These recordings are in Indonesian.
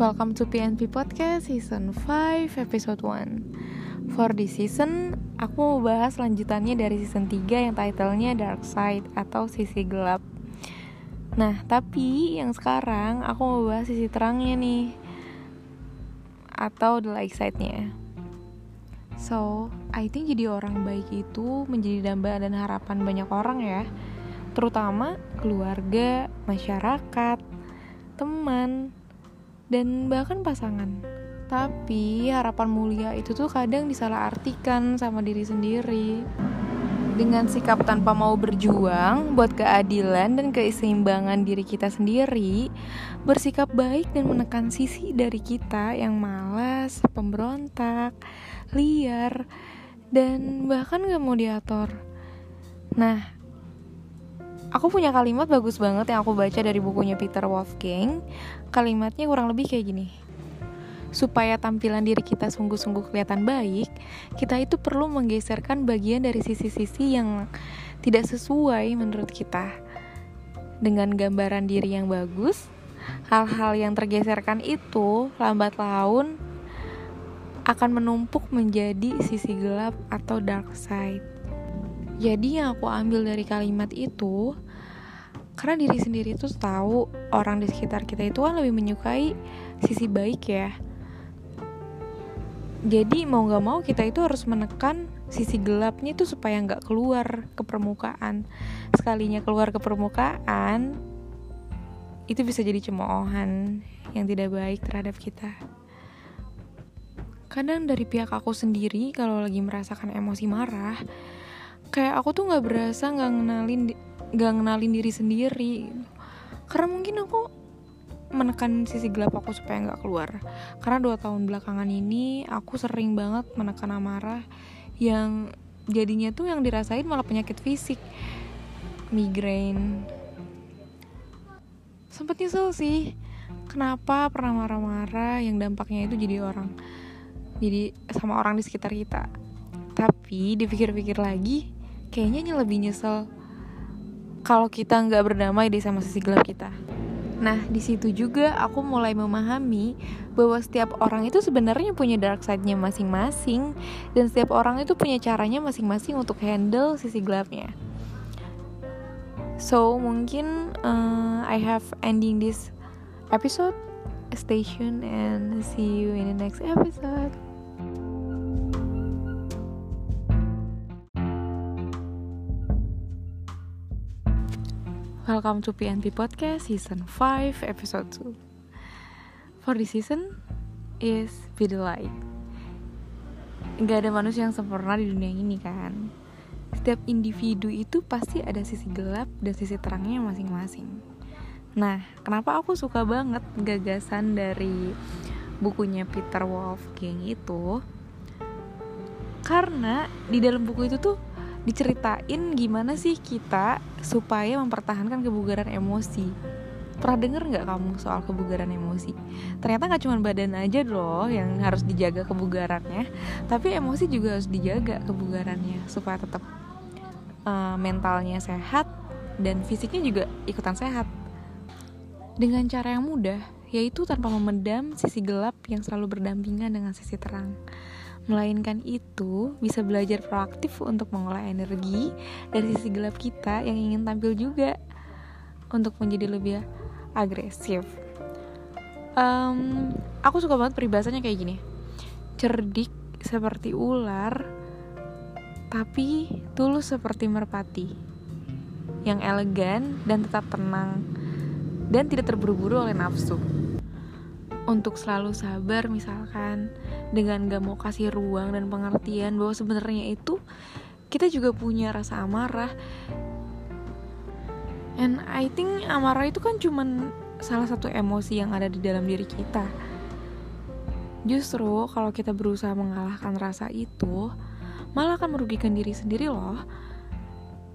Welcome to PNP Podcast Season 5 Episode 1 For this season, aku mau bahas lanjutannya dari season 3 yang titlenya Dark Side atau Sisi Gelap. Nah, tapi yang sekarang aku mau bahas sisi terangnya nih Atau the light side-nya. So, I think jadi orang baik itu menjadi dambaan dan harapan banyak orang ya. Terutama keluarga, masyarakat, teman, dan bahkan pasangan. Tapi harapan mulia itu tuh kadang disalahartikan sama diri sendiri. Dengan sikap tanpa mau berjuang buat keadilan dan keseimbangan diri kita sendiri, bersikap baik dan menekan sisi dari kita yang malas, pemberontak, liar, dan bahkan gak mau diatur. Nah, Aku punya kalimat bagus banget yang aku baca dari bukunya Peter Wolfgang. Kalimatnya kurang lebih kayak gini. Supaya tampilan diri kita sungguh-sungguh kelihatan baik, kita itu perlu menggeserkan bagian dari sisi-sisi yang tidak sesuai menurut kita. Dengan gambaran diri yang bagus, hal-hal yang tergeserkan itu lambat laun akan menumpuk menjadi sisi gelap atau dark side. Jadi yang aku ambil dari kalimat itu karena diri sendiri tuh tahu orang di sekitar kita itu kan lebih menyukai sisi baik ya. Jadi mau gak mau kita itu harus menekan sisi gelapnya itu supaya nggak keluar ke permukaan. Sekalinya keluar ke permukaan, itu bisa jadi cemoohan yang tidak baik terhadap kita. Kadang dari pihak aku sendiri kalau lagi merasakan emosi marah, kayak aku tuh nggak berasa nggak ngenalin nggak ngenalin diri sendiri. Karena mungkin aku menekan sisi gelap aku supaya nggak keluar. Karena dua tahun belakangan ini aku sering banget menekan amarah yang jadinya tuh yang dirasain malah penyakit fisik. Migrain. Sempet nyesel sih kenapa pernah marah-marah yang dampaknya itu jadi orang jadi sama orang di sekitar kita. Tapi dipikir-pikir lagi kayaknya lebih nyesel kalau kita nggak berdamai deh sama sisi gelap kita. Nah, di situ juga aku mulai memahami bahwa setiap orang itu sebenarnya punya dark side-nya masing-masing dan setiap orang itu punya caranya masing-masing untuk handle sisi gelapnya. So, mungkin uh, I have ending this episode. Tuned and see you in the next episode. Welcome to PNP Podcast Season 5 Episode 2 For this season is Be the Light. Gak ada manusia yang sempurna di dunia ini kan? Setiap individu itu pasti ada sisi gelap dan sisi terangnya masing-masing. Nah, kenapa aku suka banget gagasan dari bukunya Peter Wolfgang itu? Karena di dalam buku itu tuh diceritain gimana sih kita supaya mempertahankan kebugaran emosi. Pernah denger nggak kamu soal kebugaran emosi? Ternyata nggak cuma badan aja loh yang harus dijaga kebugarannya tapi emosi juga harus dijaga kebugarannya supaya tetap uh, mentalnya sehat dan fisiknya juga ikutan sehat. Dengan cara yang mudah yaitu tanpa memendam sisi gelap yang selalu berdampingan dengan sisi terang Melainkan itu bisa belajar proaktif untuk mengolah energi dari sisi gelap kita yang ingin tampil juga untuk menjadi lebih agresif. Um, aku suka banget peribahasanya kayak gini. Cerdik seperti ular, tapi tulus seperti merpati. Yang elegan dan tetap tenang dan tidak terburu-buru oleh nafsu untuk selalu sabar misalkan dengan gak mau kasih ruang dan pengertian bahwa sebenarnya itu kita juga punya rasa amarah. And I think amarah itu kan cuman salah satu emosi yang ada di dalam diri kita. Justru kalau kita berusaha mengalahkan rasa itu malah akan merugikan diri sendiri loh.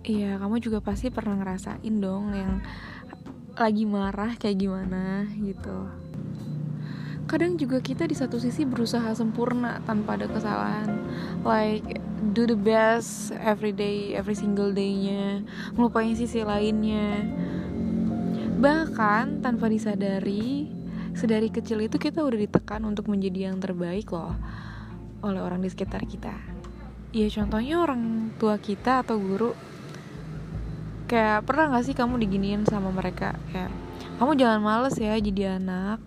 Iya, kamu juga pasti pernah ngerasain dong yang lagi marah kayak gimana gitu kadang juga kita di satu sisi berusaha sempurna tanpa ada kesalahan. Like do the best every day every single day-nya. Ngelupain sisi lainnya. Bahkan tanpa disadari sedari kecil itu kita udah ditekan untuk menjadi yang terbaik loh oleh orang di sekitar kita. Ya contohnya orang tua kita atau guru kayak pernah gak sih kamu diginiin sama mereka? Kayak kamu jangan males ya jadi anak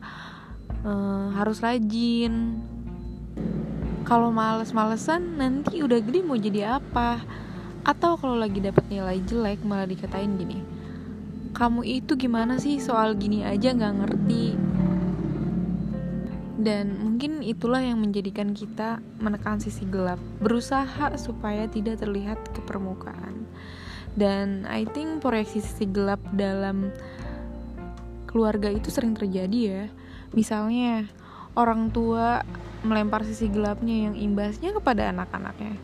uh, harus rajin. Kalau males-malesan nanti udah gede mau jadi apa? Atau kalau lagi dapat nilai jelek malah dikatain gini kamu itu gimana sih? Soal gini aja nggak ngerti. Dan mungkin itulah yang menjadikan kita menekan sisi gelap, berusaha supaya tidak terlihat ke permukaan. Dan I think proyeksi sisi gelap dalam keluarga itu sering terjadi ya. Misalnya orang tua melempar sisi gelapnya yang imbasnya kepada anak-anaknya.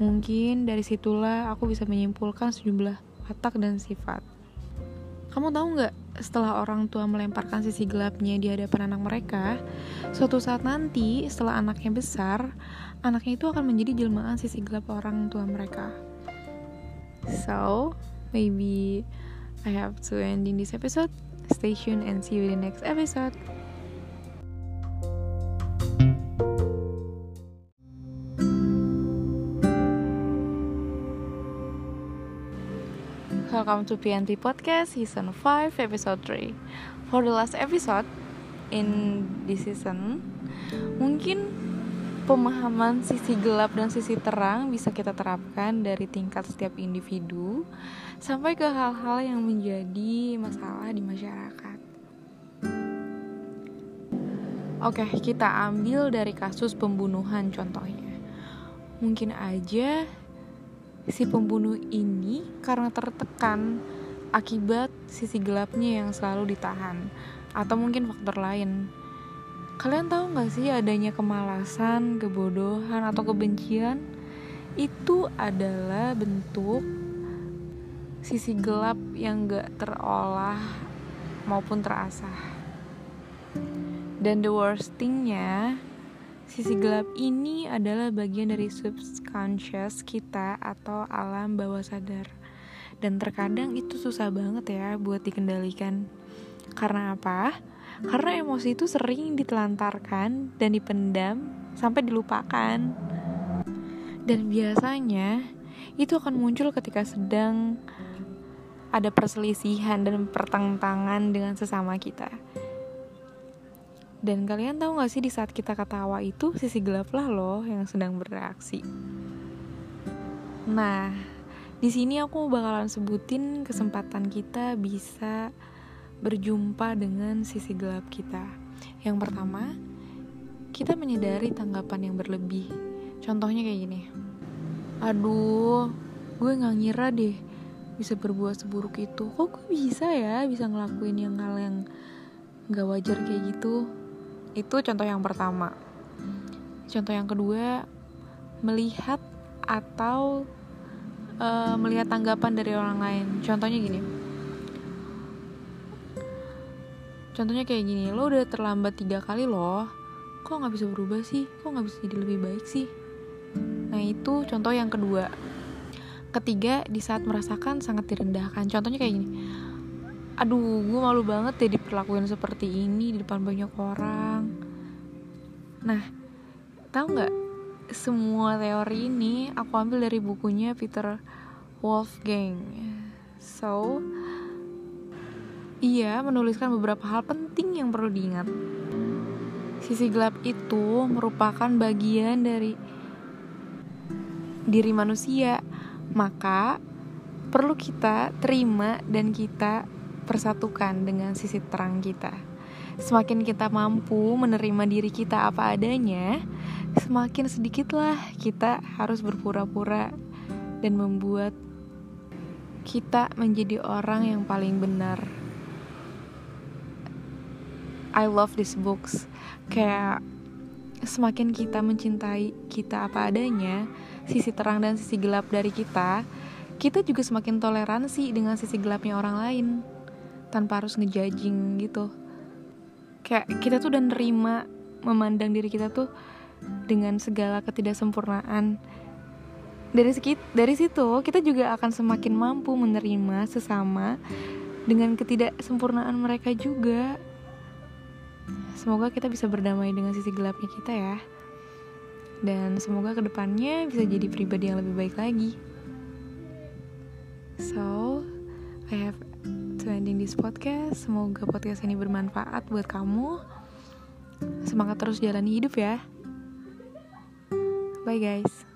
Mungkin dari situlah aku bisa menyimpulkan sejumlah watak dan sifat. Kamu tahu nggak setelah orang tua melemparkan sisi gelapnya di hadapan anak mereka, suatu saat nanti setelah anaknya besar, anaknya itu akan menjadi jelmaan sisi gelap orang tua mereka. So, maybe I have to end in this episode. Stay tuned and see you in the next episode. Welcome to PNP Podcast Season 5 Episode 3 For the last episode in this season Mungkin pemahaman sisi gelap dan sisi terang bisa kita terapkan dari tingkat setiap individu Sampai ke hal-hal yang menjadi masalah di masyarakat. Oke, kita ambil dari kasus pembunuhan contohnya. Mungkin aja si pembunuh ini karena tertekan akibat sisi gelapnya yang selalu ditahan atau mungkin faktor lain. Kalian tahu nggak sih adanya kemalasan, kebodohan atau kebencian itu adalah bentuk sisi gelap yang gak terolah maupun terasah. Dan the worst thingnya Sisi gelap ini adalah bagian dari subconscious kita atau alam bawah sadar. Dan terkadang itu susah banget ya buat dikendalikan. Karena apa? Karena emosi itu sering ditelantarkan dan dipendam sampai dilupakan. Dan biasanya itu akan muncul ketika sedang ada perselisihan dan pertentangan dengan sesama kita. Dan kalian tahu gak sih di saat kita ketawa itu sisi gelap lah loh yang sedang bereaksi. Nah, di sini aku bakalan sebutin kesempatan kita bisa berjumpa dengan sisi gelap kita. Yang pertama, kita menyadari tanggapan yang berlebih. Contohnya kayak gini. Aduh, gue gak ngira deh bisa berbuat seburuk itu. Kok gue bisa ya bisa ngelakuin yang hal yang gak wajar kayak gitu? Itu contoh yang pertama. Contoh yang kedua, melihat atau uh, melihat tanggapan dari orang lain. Contohnya gini. Contohnya kayak gini, lo udah terlambat tiga kali loh. Kok nggak bisa berubah sih? Kok nggak bisa jadi lebih baik sih? Nah itu contoh yang kedua. Ketiga, di saat merasakan sangat direndahkan. Contohnya kayak gini aduh gue malu banget ya diperlakuin seperti ini di depan banyak orang. Nah tahu nggak? Semua teori ini aku ambil dari bukunya Peter Wolfgang. So ia menuliskan beberapa hal penting yang perlu diingat. Sisi gelap itu merupakan bagian dari diri manusia. Maka perlu kita terima dan kita persatukan dengan sisi terang kita. Semakin kita mampu menerima diri kita apa adanya, semakin sedikitlah kita harus berpura-pura dan membuat kita menjadi orang yang paling benar. I love these books. Kayak semakin kita mencintai kita apa adanya, sisi terang dan sisi gelap dari kita, kita juga semakin toleransi dengan sisi gelapnya orang lain tanpa harus ngejudging gitu. Kayak kita tuh udah nerima memandang diri kita tuh dengan segala ketidaksempurnaan. Dari sekit dari situ kita juga akan semakin mampu menerima sesama dengan ketidaksempurnaan mereka juga. Semoga kita bisa berdamai dengan sisi gelapnya kita ya. Dan semoga ke depannya bisa jadi pribadi yang lebih baik lagi. So I have to ending this podcast. Semoga podcast ini bermanfaat buat kamu. Semangat terus jalani hidup ya. Bye guys